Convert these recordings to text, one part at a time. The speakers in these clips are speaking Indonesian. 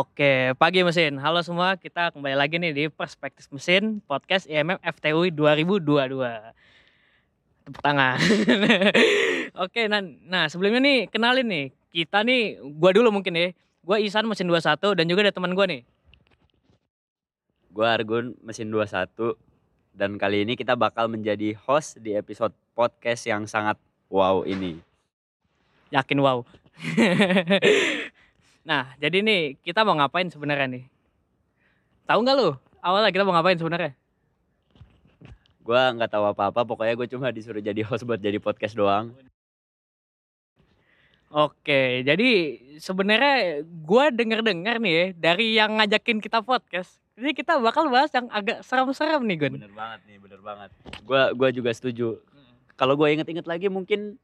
Oke, pagi mesin. Halo semua, kita kembali lagi nih di Perspektif Mesin Podcast IMM FTUI 2022. Tepuk tangan. Oke, nah, nah sebelumnya nih kenalin nih, kita nih gua dulu mungkin ya. Gua Isan mesin 21 dan juga ada teman gua nih. Gua Argun mesin 21 dan kali ini kita bakal menjadi host di episode podcast yang sangat wow ini. Yakin wow. nah, jadi nih kita mau ngapain sebenarnya nih? Tahu nggak lu? Awalnya kita mau ngapain sebenarnya? Gua nggak tahu apa-apa, pokoknya gue cuma disuruh jadi host buat jadi podcast doang. Oke, jadi sebenarnya gua denger-dengar nih ya dari yang ngajakin kita podcast. Jadi kita bakal bahas yang agak serem-serem nih, Gun. Bener banget nih, bener banget. Gua gua juga setuju. Kalau gue inget-inget lagi mungkin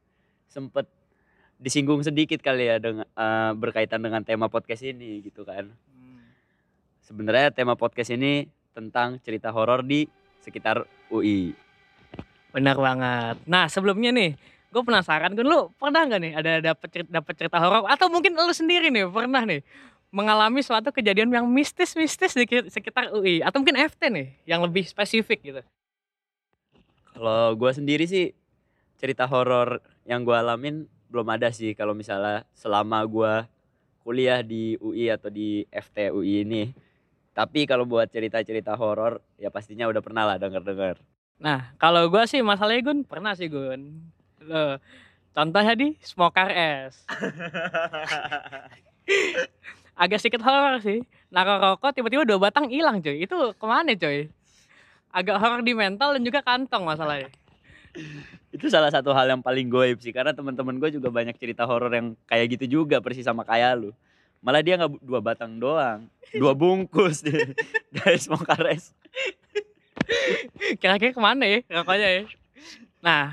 sempet disinggung sedikit kali ya dengan eh, berkaitan dengan tema podcast ini gitu kan. Sebenarnya tema podcast ini tentang cerita horor di sekitar UI. Benar banget. Nah, sebelumnya nih, gue penasaran kan lu pernah nggak nih ada dapet cerita, dapet cerita horor atau mungkin lu sendiri nih pernah nih mengalami suatu kejadian yang mistis-mistis di ki- sekitar UI atau mungkin FT nih yang lebih spesifik gitu. Kalau gue sendiri sih cerita horor yang gue alamin belum ada sih kalau misalnya selama gue kuliah di UI atau di FT UI ini. Tapi kalau buat cerita-cerita horor ya pastinya udah pernah lah denger-denger. Nah, kalau gue sih masalahnya Gun pernah sih Gun. Loh, contohnya di Smoker S. Agak sedikit horor sih. Naruh rokok tiba-tiba dua batang hilang coy. Itu ke mana coy? Agak horor di mental dan juga kantong masalahnya. Itu salah satu hal yang paling goib sih karena teman-teman gue juga banyak cerita horor yang kayak gitu juga persis sama kayak lu. Malah dia nggak dua batang doang, dua bungkus. Guys mau kares. Kira-kira ke mana ya rokoknya ya? Nah,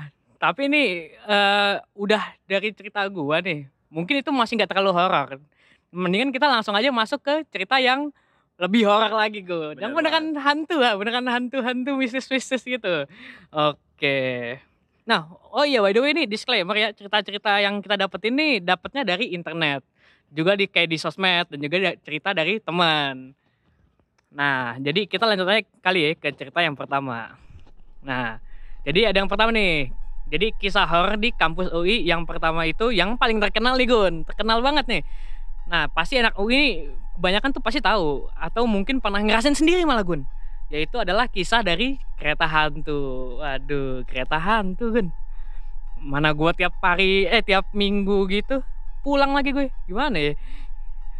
tapi ini eh, udah dari cerita gua nih. Mungkin itu masih nggak terlalu horor. Mendingan kita langsung aja masuk ke cerita yang lebih horor lagi gue. Yang Bener beneran hantu lah, beneran hantu-hantu mistis-mistis gitu. Oke. Nah, oh iya by the way ini disclaimer ya, cerita-cerita yang kita dapet ini dapetnya dari internet. Juga di kayak di sosmed dan juga cerita dari teman. Nah, jadi kita lanjut aja kali ya ke cerita yang pertama. Nah, jadi ada yang pertama nih. Jadi kisah horor di kampus UI yang pertama itu yang paling terkenal nih Gun. Terkenal banget nih. Nah, pasti anak UI kebanyakan tuh pasti tahu atau mungkin pernah ngerasain sendiri malah Gun. Yaitu adalah kisah dari kereta hantu. Waduh, kereta hantu Gun. Mana gua tiap hari eh tiap minggu gitu pulang lagi gue. Gimana ya?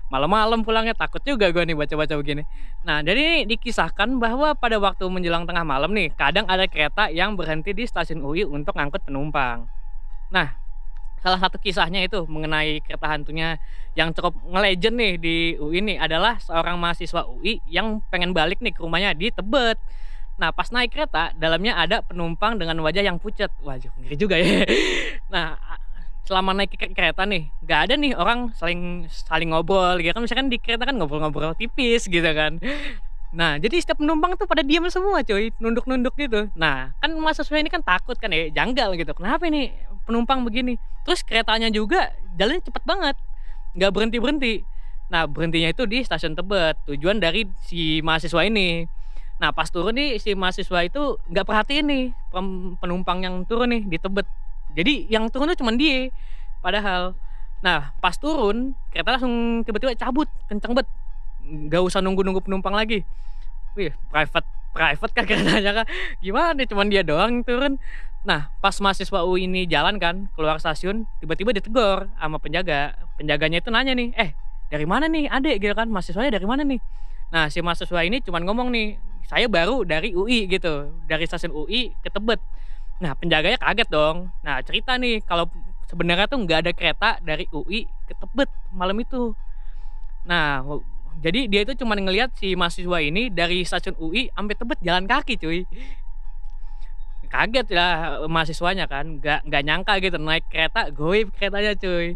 Malam-malam pulangnya takut juga gue nih baca-baca begini. Nah, jadi ini dikisahkan bahwa pada waktu menjelang tengah malam nih, kadang ada kereta yang berhenti di stasiun UI untuk ngangkut penumpang. Nah, salah satu kisahnya itu mengenai kereta hantunya yang cukup nge-legend nih di UI nih adalah seorang mahasiswa UI yang pengen balik nih ke rumahnya di Tebet. Nah, pas naik kereta, dalamnya ada penumpang dengan wajah yang pucat. Waduh, ngeri juga ya. Nah, selama naik ke kereta nih, nggak ada nih orang saling saling ngobrol gitu kan misalkan di kereta kan ngobrol-ngobrol tipis gitu kan. Nah, jadi setiap penumpang tuh pada diam semua cuy, nunduk-nunduk gitu. Nah, kan mahasiswa ini kan takut kan ya, janggal gitu. Kenapa ini penumpang begini? Terus keretanya juga jalannya cepet banget, nggak berhenti-berhenti. Nah, berhentinya itu di stasiun Tebet, tujuan dari si mahasiswa ini. Nah, pas turun nih si mahasiswa itu nggak perhatiin nih penumpang yang turun nih di Tebet. Jadi yang turun tuh cuma dia. Padahal, nah pas turun kereta langsung tiba-tiba cabut, kenceng banget. Nggak usah nunggu-nunggu penumpang lagi. Wih, private private kan keretanya kan. Gimana cuman dia doang turun. Nah, pas mahasiswa UI ini jalan kan keluar stasiun, tiba-tiba ditegur sama penjaga. Penjaganya itu nanya nih, "Eh, dari mana nih adek gitu kan mahasiswanya dari mana nih? Nah si mahasiswa ini cuman ngomong nih saya baru dari UI gitu. Dari stasiun UI ke Tebet. Nah penjaganya kaget dong. Nah cerita nih kalau sebenarnya tuh nggak ada kereta dari UI ke Tebet malam itu. Nah jadi dia itu cuman ngelihat si mahasiswa ini dari stasiun UI sampai Tebet jalan kaki cuy kaget lah mahasiswanya kan nggak nggak nyangka gitu naik kereta goib keretanya cuy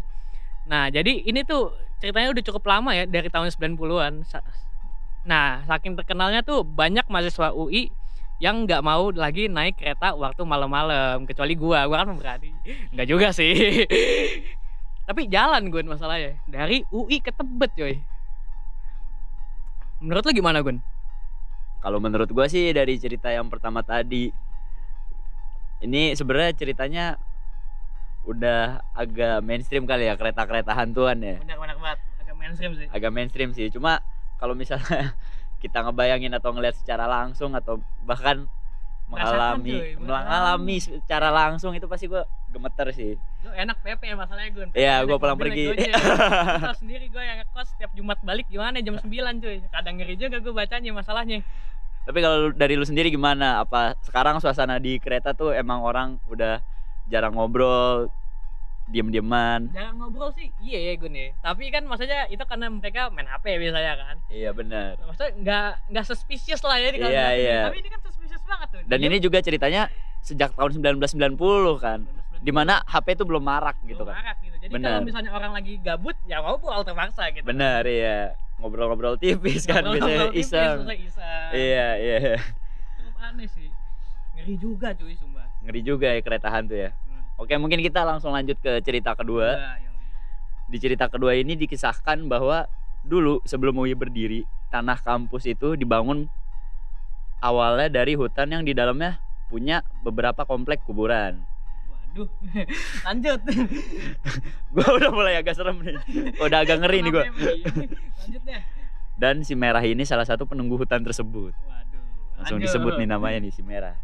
Nah, jadi ini tuh ceritanya udah cukup lama ya dari tahun 90-an. Sa- Nah, saking terkenalnya tuh banyak mahasiswa UI yang nggak mau lagi naik kereta waktu malam-malam kecuali gua. Gua kan berani. Nggak juga sih. Tapi jalan gue masalahnya dari UI ke Tebet, coy. Menurut lu gimana Gun? Kalau menurut gua sih dari cerita yang pertama tadi ini sebenarnya ceritanya udah agak mainstream kali ya kereta-kereta hantuan ya. Benar benar banget, agak mainstream sih. Agak mainstream sih. Cuma kalau misalnya kita ngebayangin atau ngeliat secara langsung atau bahkan mengalami cuy, mengalami secara langsung itu pasti gua gemeter sih. Lu enak PP ya masalahnya Gun. Iya, gua pulang pergi. tahu sendiri gue yang ngekos setiap Jumat balik gimana jam 9 cuy. Kadang ngeri juga gue bacanya masalahnya. Tapi kalau dari lu sendiri gimana? Apa sekarang suasana di kereta tuh emang orang udah jarang ngobrol, diem-dieman? Jangan ngobrol sih. Iya ya Gun ya. Tapi kan maksudnya itu karena mereka main HP biasanya kan. Iya benar. Maksudnya nggak nggak suspicious lah ya di kalau Iya, iya. Tapi ini kan suspicious banget tuh. Dan ini juga ceritanya sejak tahun 1990 kan. 1990. Di mana HP itu belum marak gitu Belum kan. marak gitu. Jadi Bener. kalau misalnya orang lagi gabut ya ngobrol terpaksa gitu. Benar iya. Ngobrol-ngobrol tipis kan Ngobrol-ngobrol biasanya tipis, iseng. Iya, iya. Cukup aneh sih. Ngeri juga cuy sumpah. Ngeri juga ya kereta hantu ya. Hmm. Oke, mungkin kita langsung lanjut ke cerita kedua. Iya, iya. Di cerita kedua ini dikisahkan bahwa dulu sebelum UI berdiri, tanah kampus itu dibangun awalnya dari hutan yang di dalamnya punya beberapa komplek kuburan. Waduh. Lanjut. Gua udah mulai agak serem nih. Udah agak ngeri nih gua. Lanjut deh. Dan si Merah ini salah satu penunggu hutan tersebut. Waduh. Langsung lanjut. disebut nih namanya nih si Merah.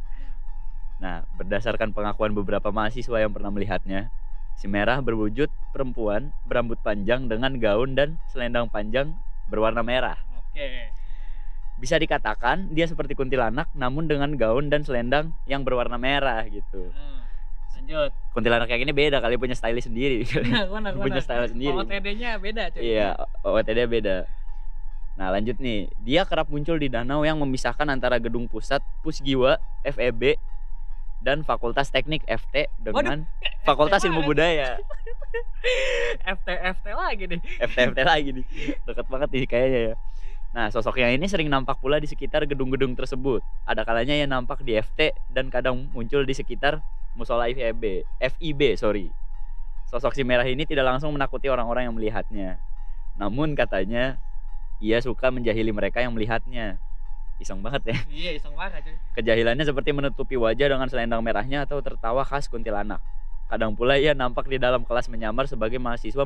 Nah, berdasarkan pengakuan beberapa mahasiswa yang pernah melihatnya, si Merah berwujud perempuan berambut panjang dengan gaun dan selendang panjang berwarna merah. Oke. Bisa dikatakan dia seperti kuntilanak namun dengan gaun dan selendang yang berwarna merah gitu. Hmm. Lanjut. Kuntilanak kayak gini beda kali punya style sendiri. Mana, punya style sendiri. OTD-nya beda cuy. Iya, OOTD beda. Nah lanjut nih, dia kerap muncul di danau yang memisahkan antara gedung pusat Pusgiwa FEB dan Fakultas Teknik FT dengan Fakultas Ilmu Budaya FT FT lagi nih. FT FT lagi nih, deket banget nih kayaknya ya. Nah sosoknya ini sering nampak pula di sekitar gedung-gedung tersebut. Ada kalanya ia nampak di FT dan kadang muncul di sekitar musola FIB, FIB sorry. Sosok si merah ini tidak langsung menakuti orang-orang yang melihatnya. Namun katanya ia suka menjahili mereka yang melihatnya. Iseng banget ya. Iya, iseng banget cuy. Kejahilannya seperti menutupi wajah dengan selendang merahnya atau tertawa khas kuntilanak. Kadang pula ia nampak di dalam kelas menyamar sebagai mahasiswa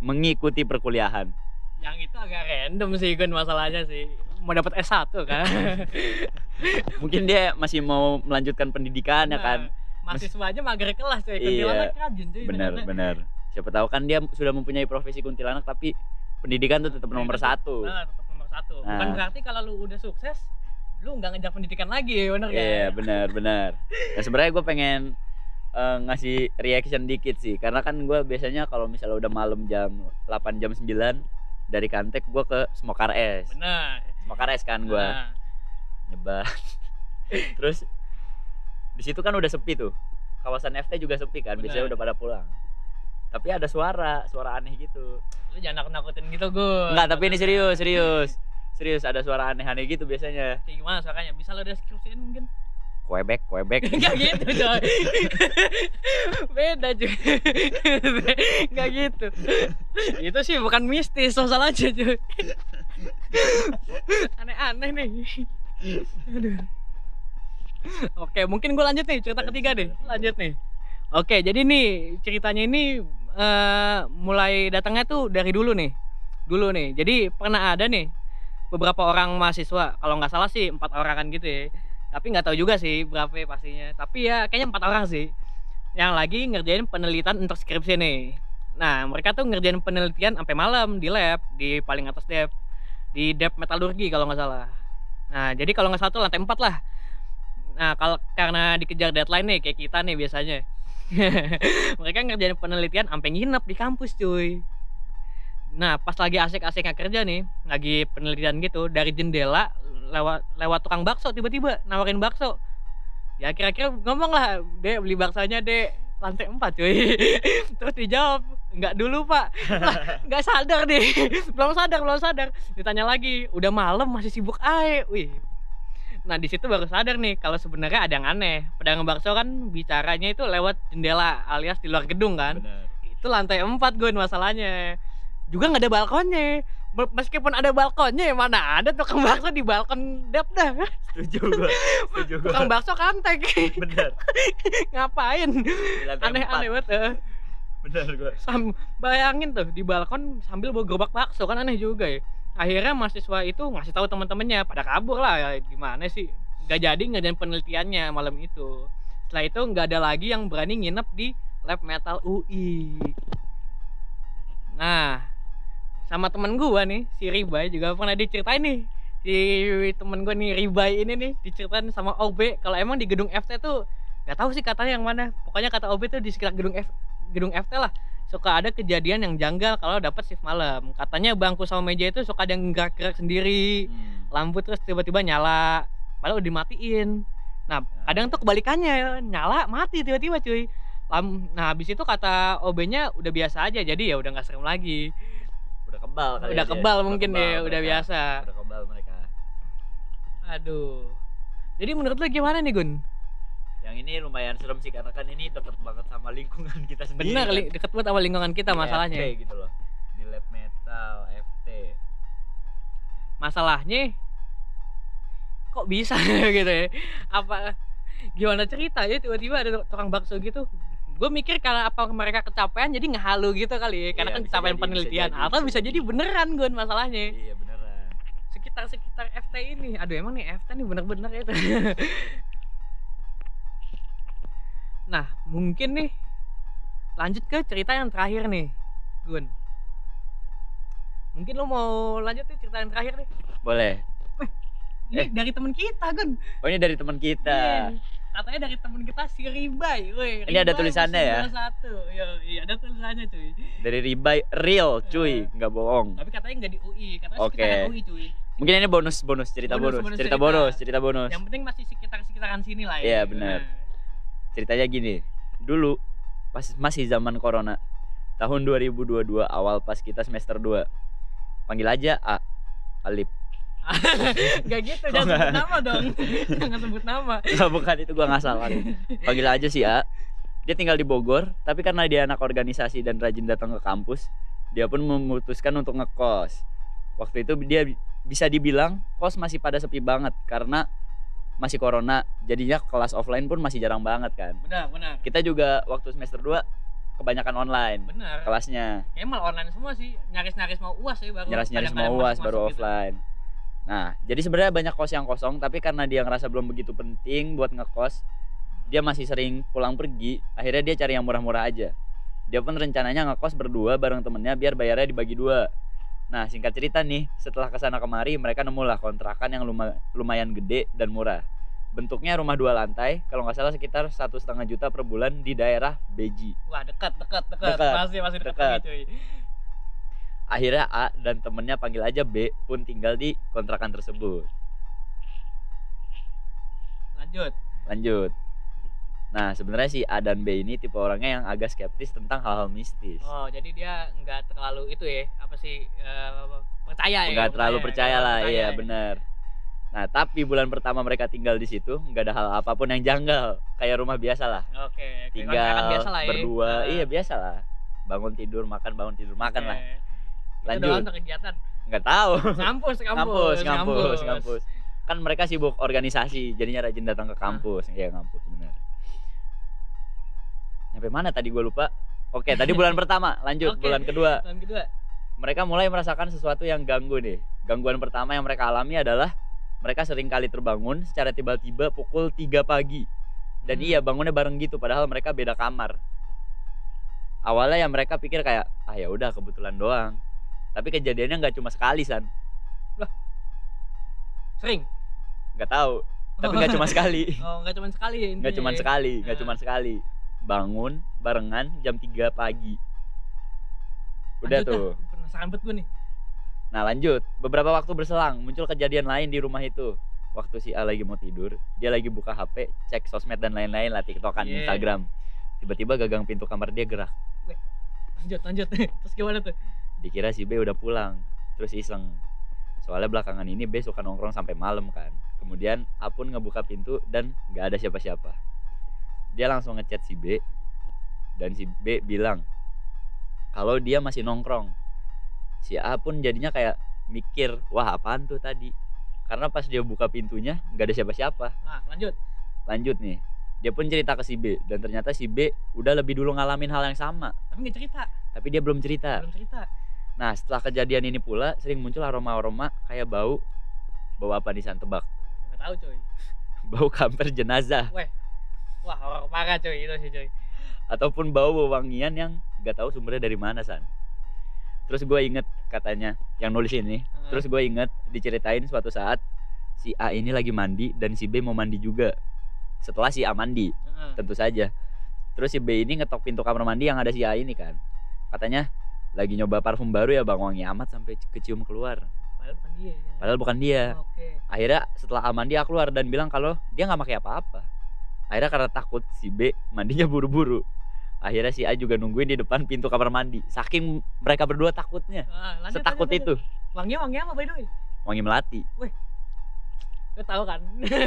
mengikuti perkuliahan. Yang itu agak random sih Gun masalahnya sih. Mau dapat S1 kan. Mungkin dia masih mau melanjutkan pendidikannya kan. Nah, mahasiswanya mager kelas cuy. Iya. Kuntilanak rajin cuy. Benar, benar. Siapa tahu kan dia sudah mempunyai profesi kuntilanak tapi pendidikan tuh tetap nomor satu. Nah, tetap nomor satu. Bukan Nah. berarti kalau lu udah sukses, lu nggak ngejar pendidikan lagi, bener kan? Iya, benar, benar. Nah, sebenarnya gue pengen eh, ngasih reaction dikit sih karena kan gue biasanya kalau misalnya udah malam jam 8 jam 9 dari Kantek gue ke Smokar S. Benar. Smokar S kan gue Nah, nyebar. Terus di situ kan udah sepi tuh. Kawasan FT juga sepi kan, biasanya Benar. udah pada pulang. Tapi ada suara, suara aneh gitu. lu jangan nakut-nakutin gitu, Gun. Enggak, tapi ini serius, serius. Serius ada suara aneh-aneh gitu biasanya. Kayak gimana suaranya? Bisa lo deskripsiin mungkin? Quebec, Quebec. Enggak gitu, coy. Beda, cuy. Enggak gitu. Itu sih bukan mistis, sosial aja, cuy. Aneh-aneh nih. Aduh. Oke, mungkin gue lanjut nih cerita ketiga deh. Lanjut nih. Oke, jadi nih ceritanya ini eh, mulai datangnya tuh dari dulu nih. Dulu nih. Jadi pernah ada nih beberapa orang mahasiswa, kalau nggak salah sih empat orang kan gitu ya. Tapi nggak tahu juga sih berapa ya pastinya. Tapi ya kayaknya empat orang sih yang lagi ngerjain penelitian untuk skripsi nih. Nah, mereka tuh ngerjain penelitian sampai malam di lab, di paling atas lab, di lab metalurgi kalau nggak salah. Nah, jadi kalau nggak salah tuh lantai 4 lah. Nah, kalau karena dikejar deadline nih kayak kita nih biasanya. mereka ngerjain penelitian sampai nginep di kampus, cuy. Nah, pas lagi asik-asiknya kerja nih, lagi penelitian gitu, dari jendela lewat lewat tukang bakso tiba-tiba nawarin bakso. Ya kira-kira ngomong lah, Dek beli baksonya, Dek. Lantai 4, cuy. Terus dijawab, "Enggak dulu, Pak." Enggak sadar deh. belum sadar, belum sadar. Ditanya lagi, "Udah malam masih sibuk ae." Wih. Nah, di situ baru sadar nih kalau sebenarnya ada yang aneh. Pedagang bakso kan bicaranya itu lewat jendela alias di luar gedung kan Benar. itu lantai 4 gue masalahnya juga nggak ada balkonnya Me- Meskipun ada balkonnya ya mana ada tukang bakso di balkon dap dah. setuju gua Tukang bakso kantek. bener Ngapain? Aneh-aneh empat. banget. eh. bener gua Sam bayangin tuh di balkon sambil bawa gerobak bakso kan aneh juga ya. Akhirnya mahasiswa itu ngasih tahu teman-temannya pada kabur lah ya gimana sih? Gak jadi ngadain penelitiannya malam itu. Setelah itu nggak ada lagi yang berani nginep di lab metal UI. Nah, sama temen gua nih si Ribai juga pernah diceritain nih si temen gua nih Ribai ini nih diceritain sama OB kalau emang di gedung FT tuh nggak tahu sih katanya yang mana pokoknya kata OB tuh di sekitar gedung F gedung FT lah suka ada kejadian yang janggal kalau dapat shift malam. Katanya bangku sama meja itu suka ada yang gerak-gerak sendiri Hmm. lampu terus tiba-tiba nyala padahal udah dimatiin. Nah kadang tuh kebalikannya nyala mati tiba-tiba cuy. Lam, nah habis itu kata OB-nya udah biasa aja jadi ya udah nggak serem lagi. Udah kebal kali udah aja. kebal mungkin kebal ya udah mereka. biasa. Udah kebal mereka. Aduh. Jadi menurut lu gimana nih Gun yang ini lumayan serem sih karena kan ini deket banget sama lingkungan kita sendiri. Benar kan. deket banget sama lingkungan kita Di masalahnya. FT gitu loh. Di lab metal FT masalahnya kok bisa gitu ya? Apa gimana cerita ya tiba-tiba ada tukang bakso gitu? Gue mikir karena apa mereka kecapean jadi ngehalu gitu kali ya. Karena Iya, kan bisa kecapean jadi, bisa penelitian. jadi, atau bisa bisa jadi jadi. beneran gue masalahnya. Iya beneran. Sekitar sekitar FT ini. Aduh emang nih FT nih bener-bener itu nah mungkin nih lanjut ke cerita yang terakhir nih Gun mungkin lo mau lanjut nih cerita yang terakhir nih boleh ini Eh. dari temen kita Gun oh ini dari teman kita Iya. Katanya dari temen kita si Ribai. Woi, Ini ada tulisannya ya? Satu. Iya, iya ada tulisannya cuy. dari Ribai real cuy nggak bohong Tapi katanya nggak di UI, katanya Oke. sekitaran UI cuy. mungkin ini bonus bonus cerita Bonus, bonus, bonus cerita, cerita. bonus cerita bonus Yang penting masih sekitar-sekitaran sini lah ya. Iya, benar. Nah. Ceritanya gini dulu pas masih zaman corona tahun 2022 awal pas kita semester 2 panggil aja A Alip Gak gitu, jangan sebut nama dong. jangan sebut nama. Nggak, bukan itu gua nggak salah panggil aja si A dia tinggal di Bogor tapi karena dia anak organisasi dan rajin datang ke kampus dia pun memutuskan untuk ngekos waktu itu dia bi- bisa dibilang kos masih pada sepi banget karena masih corona jadinya kelas offline pun masih jarang banget kan Benar, benar. kita juga waktu semester 2 kebanyakan online Benar. kelasnya Kayaknya malah online semua sih. Nyaris-nyaris mau UAS ya baru. nyaris-nyaris kadang-kadang mau uas baru gitu. offline nah jadi sebenarnya banyak kos yang kosong tapi karena dia ngerasa belum begitu penting buat ngekos dia masih sering pulang pergi akhirnya dia cari yang murah-murah aja dia pun rencananya ngekos berdua bareng temennya biar bayarnya dibagi dua nah singkat cerita nih setelah ke sana kemari mereka nemulah kontrakan yang luma- lumayan gede dan murah bentuknya rumah dua lantai kalau nggak salah sekitar satu setengah juta per bulan di daerah Beji Wah, dekat, dekat, dekat. Dekat, Masih masih dekat, dekat. lagi, cuy. akhirnya A dan temennya panggil aja B pun tinggal di kontrakan tersebut Lanjut. lanjut nah sebenarnya si A dan B ini tipe orangnya yang agak skeptis tentang hal-hal mistis. Oh, jadi dia nggak terlalu itu ya, apa sih eh, percaya ya? nggak terlalu percaya lah percaya iya ya. benar. Nah tapi bulan pertama mereka tinggal di situ nggak ada hal apa pun yang janggal. Kayak rumah biasa lah. Oke, kontrakan tinggal biasa lah ya. berdua. Nah, iya biasa lah. Bangun tidur makan bangun tidur makan oke. lah. Itu Lanjut. tuh kegiatan. nggak tahu. Ngampus, ngampus ngampus, ngampus ngampus. kan mereka sibuk organisasi jadinya rajin datang ke kampus. Iya ngampus. benar sampai mana tadi gue lupa oke tadi bulan pertama lanjut Oke. bulan kedua Tahun kedua. mereka mulai merasakan sesuatu yang ganggu nih gangguan pertama yang mereka alami adalah mereka sering kali terbangun secara tiba-tiba pukul 3 pagi dan Hmm. iya bangunnya bareng gitu padahal mereka beda kamar awalnya ya mereka pikir kayak ah ya udah kebetulan doang tapi kejadiannya nggak cuma sekali san Sering. nggak tahu tapi nggak cuma sekali Oh, nggak cuma sekali ya nggak intinya cuma ya. sekali nggak Nah. cuma sekali bangun barengan jam 3 pagi. Udah Lanjut tuh. Penasaran banget gue nih. nah lanjut. Beberapa waktu berselang muncul kejadian lain di rumah itu. Waktu si A lagi mau tidur dia lagi buka HP cek sosmed dan lain-lain lah tiktokan Yeah. Instagram. Tiba-tiba gagang pintu kamar dia gerak. Lanjut, lanjut. Terus gimana tuh? dikira si B udah pulang terus iseng. Soalnya belakangan ini B suka nongkrong sampai malam kan. Kemudian A pun ngebuka pintu dan nggak ada siapa-siapa dia langsung ngechat si B dan si B bilang kalau dia masih nongkrong. Si A pun jadinya kayak mikir wah apaan tuh tadi? Karena pas dia buka pintunya nggak ada siapa-siapa. Nah, lanjut. lanjut nih. Dia pun cerita ke si B dan ternyata si B udah lebih dulu ngalamin hal yang sama. Tapi nggak cerita, tapi dia belum cerita. Belum cerita. nah setelah kejadian ini pula sering muncul aroma-aroma kayak bau. Bau apa nih San? Tebak. Nggak tahu coy. bau kamper jenazah Wah, horor parah coy itu sih coy. ataupun bau wangian yang nggak tahu sumbernya dari mana san terus gue inget katanya yang nulis ini Heeh. terus gue inget diceritain suatu saat si A ini lagi mandi dan si B mau mandi juga setelah si A mandi Heeh. tentu saja terus si B ini ngetok pintu kamar mandi yang ada si A ini kan katanya lagi nyoba parfum baru ya bang wangi amat sampai kecium keluar Padahal bukan dia. yang- padahal bukan dia Oke. akhirnya setelah A mandi A keluar dan bilang kalau dia nggak pakai apa-apa akhirnya karena takut si B mandinya buru-buru. Akhirnya si A juga nungguin di depan pintu kamar mandi. Saking mereka berdua takutnya. Ah, lanjut, setakut lanjut, itu. Wangi wangi apa by the way? wangi melati. Lo tahu kan?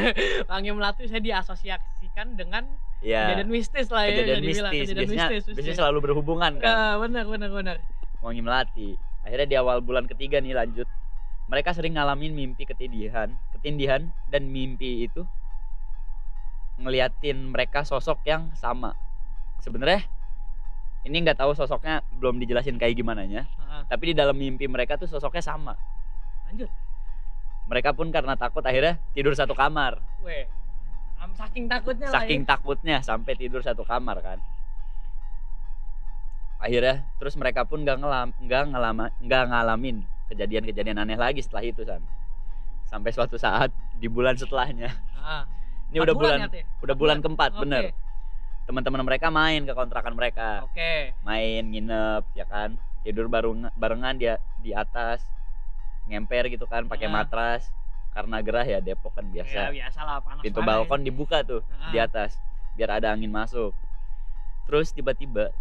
wangi melati saya diasosiasikan dengan ya kejadian mistis lah ya. kejadian mistis. Kejadian biasanya mistis, biasanya selalu berhubungan kan? Ah, benar benar benar. wangi melati. Akhirnya di awal bulan ketiga nih lanjut. Mereka sering ngalamin mimpi ketindihan ketindihan dan mimpi itu ngeliatin mereka sosok yang sama sebenarnya ini nggak tahu sosoknya belum dijelasin kayak gimana nya tapi di dalam mimpi mereka tuh sosoknya sama Lanjut. mereka pun karena takut akhirnya tidur satu kamar Weh. Saking takutnya saking lah ya. takutnya sampai tidur satu kamar kan akhirnya terus mereka pun nggak ngelam nggak ngelama nggak ngalamin kejadian-kejadian aneh lagi setelah itu san sampai suatu saat di bulan setelahnya Ah. Ini udah bulan, ya, Teh? udah bulan keempat Oke. bener teman-teman mereka main ke kontrakan mereka Oke. main nginep ya kan tidur bareng barengan dia di atas ngemper gitu kan pakai Ah. matras karena gerah ya Depok kan Ya biasa biasa lah panas pintu balkon dibuka tuh di atas biar ada angin masuk terus tiba-tiba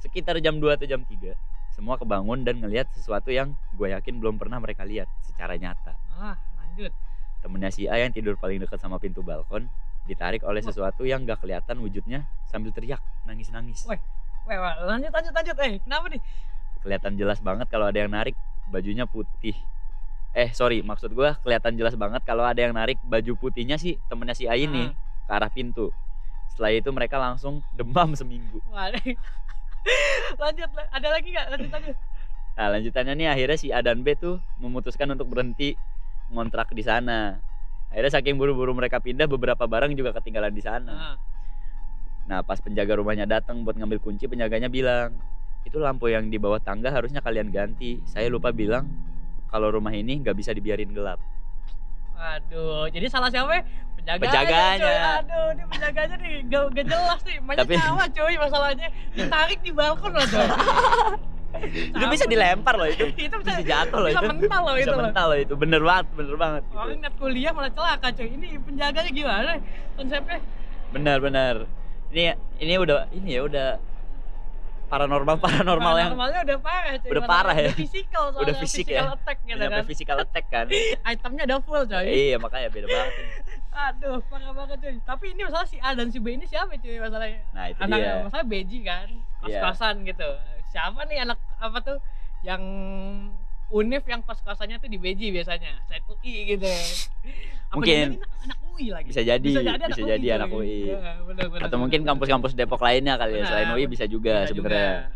sekitar jam 2 atau jam 3 semua kebangun dan ngelihat sesuatu yang gue yakin belum pernah mereka lihat secara nyata Ah, lanjut. Temennya si A yang tidur paling dekat sama pintu balkon ditarik oleh sesuatu yang gak kelihatan wujudnya sambil teriak nangis-nangis Weh. Weh, weh, lanjut lanjut lanjut. Eh, kenapa nih? kelihatan jelas banget kalau ada yang narik bajunya putih eh sorry maksud gue kelihatan jelas banget kalau ada yang narik baju putihnya sih temennya si A ini Ah. ke arah pintu setelah itu mereka langsung demam seminggu Wah, lanjut ada lagi nggak lanjut lanjut Nah lanjutannya nih akhirnya si A dan B tuh memutuskan untuk berhenti ngontrak di sana. Akhirnya saking buru-buru mereka pindah beberapa barang juga ketinggalan di sana. Ah, Nah pas penjaga rumahnya datang buat ngambil kunci penjaganya bilang itu lampu yang di bawah tangga harusnya kalian ganti. Saya lupa bilang kalau rumah ini nggak bisa dibiarin gelap. aduh jadi salah siapa ya? penjaganya Penjaganya. coy. aduh ini penjaganya nih gak, gak jelas nih banyak Tapi- nyawa coy masalahnya ditarik di balkon loh Itu bisa dilempar loh itu. itu bisa, Bisa jatuh loh bisa itu. mental loh Bisa itu mental loh itu. Bener banget, bener banget. gitu. orang niat kuliah malah celaka coy ini penjaganya gimana konsepnya Bener bener. Ini ini udah ini ya udah paranormal paranormal yang normalnya udah parah coy udah parah ya. udah physical soalnya Udah fisik ya. physical attack gitu kan physical attack kan. itemnya udah full coy iya makanya beda banget. ini. aduh parah banget coy tapi ini masalah si A dan si B ini siapa cuy masalahnya Nah itu anak dia. masalah beji kan Iya. kos-kosan gitu siapa nih anak apa tuh yang Unif yang kos-kosannya tuh di Beji biasanya? Selain UI gitu. Apa Mungkin. anak UI lagi? Bisa jadi, anak bisa jadi coy. anak UI. Iya, bener, bener, atau mungkin kampus-kampus Depok lainnya kali ya selain UI bisa juga sebenarnya.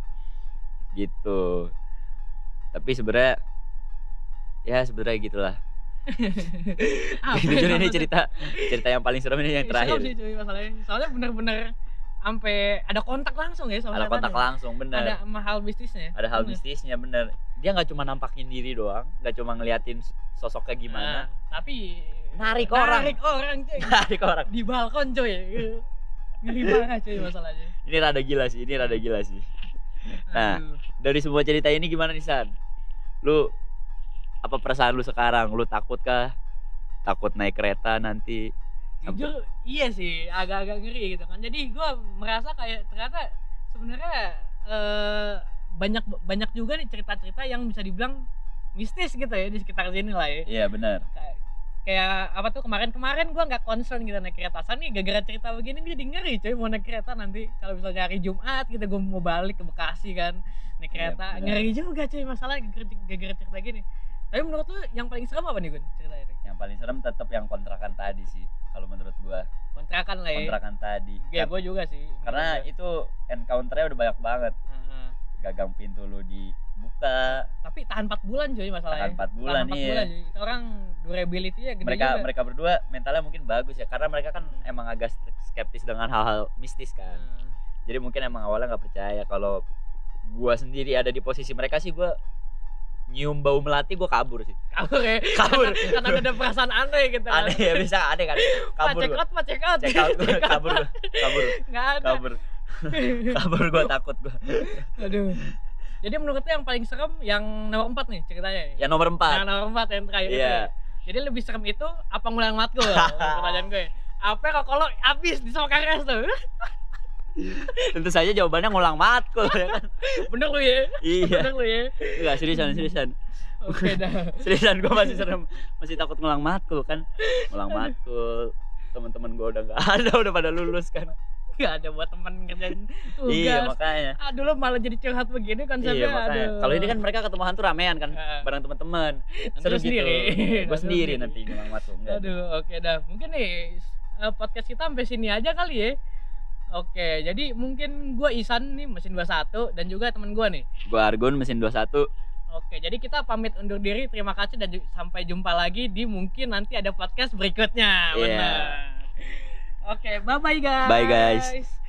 gitu. Tapi sebenarnya ya sebenarnya gitulah. Jujur ya ini cerita cerita yang paling serem ini yang Serem terakhir. sih cuy masalahnya. Soalnya bener-bener sampai ada kontak langsung ya sama ada kontak setannya. langsung bener. Ada ada, hal bisnisnya? Hal Bener. bisnisnya bener. Dia nggak cuma nampakin diri doang nggak cuma ngeliatin sosoknya gimana. Nah, tapi Narik orang. narik orang cuy. Narik orang. Di balkon cuy. Ngeri banget cuy masalahnya. Ini rada gila sih ini rada gila sih. Nah. Aduh. dari semua cerita ini gimana nih San? Lu apa perasaan lu sekarang? Lu takut kah? Takut naik kereta nanti jujur iya sih agak-agak ngeri gitu kan. Jadi gua merasa kayak ternyata sebenarnya eh, banyak banyak juga nih cerita-cerita yang bisa dibilang mistis gitu ya di sekitar sini lah ya. Iya benar. Kayak kayak apa tuh kemarin-kemarin gua nggak concern gitu naik kereta. San nih gara-gara cerita begini gue jadi ngeri coy mau naik kereta nanti. Kalau misalnya hari Jumat gitu gue mau balik ke Bekasi kan naik Iya, kereta. benar. ngeri juga coy masalah gara-gara cerita gini. Tapi menurut lu yang paling serem apa nih Gun ceritanya? nih yang paling serem tetap yang kontrakan tadi sih kalau menurut gua. Kontrakan lah ya? Kontrakan tadi. Ya gue juga sih. Karena menurut itu encounternya udah banyak banget. Gua. Heeh. gagang pintu lu dibuka. Tapi tahan 4 bulan coy masalahnya. Tahan 4 bulan tahan 4 iya. bulan cuy. itu orang durability-nya gede mereka juga. mereka berdua mentalnya mungkin bagus ya karena mereka kan emang agak skeptis dengan hal-hal mistis kan. Heeh. jadi mungkin emang awalnya nggak percaya kalau gua sendiri ada di posisi mereka sih gua nyium bau melati gua kabur sih kabur ya Kabur. karena, karena ada perasaan aneh gitu kan aneh ya bisa aneh kan kabur check gua out, check out. gua, kabur kabur Nggak ada. kabur kabur gua takut gua Aduh. Jadi menurut yang paling serem yang nomor 4 nih ceritanya. yang nomor Yang empat nomor 4 yang terakhir itu. Iya. ya. Jadi lebih serem itu apa ngulang matkul? Pertanyaan gue. Apa kalau kalau habis di Sokares tuh? tentu saja jawabannya ngulang matkul ya kan Bener lu ya? iya Bener lu ya? enggak seriusan seriusan Oke dah. seriusan gua masih serem masih takut ngulang matkul kan ngulang matkul teman-teman gua udah nggak ada udah pada lulus kan Gak ada buat temen ngerjain tugas. iya makanya Aduh lu malah jadi curhat begini konsepnya. iya makanya aduh. kalau ini kan mereka ketemu hantu ramean kan Heeh. bareng teman-teman seru lu sendiri. gitu gue sendiri nanti ngulang matkul Aduh, oke dah. Mungkin nih eh, podcast kita sampai sini aja kali ya. Oke, jadi mungkin gua Isan nih mesin 21 dan juga temen gua nih. gua Argun mesin 21 Oke, jadi kita pamit undur diri. Terima kasih dan sampai jumpa lagi di mungkin nanti ada podcast berikutnya. Iya. Benar. Oke, bye bye guys. Bye, guys.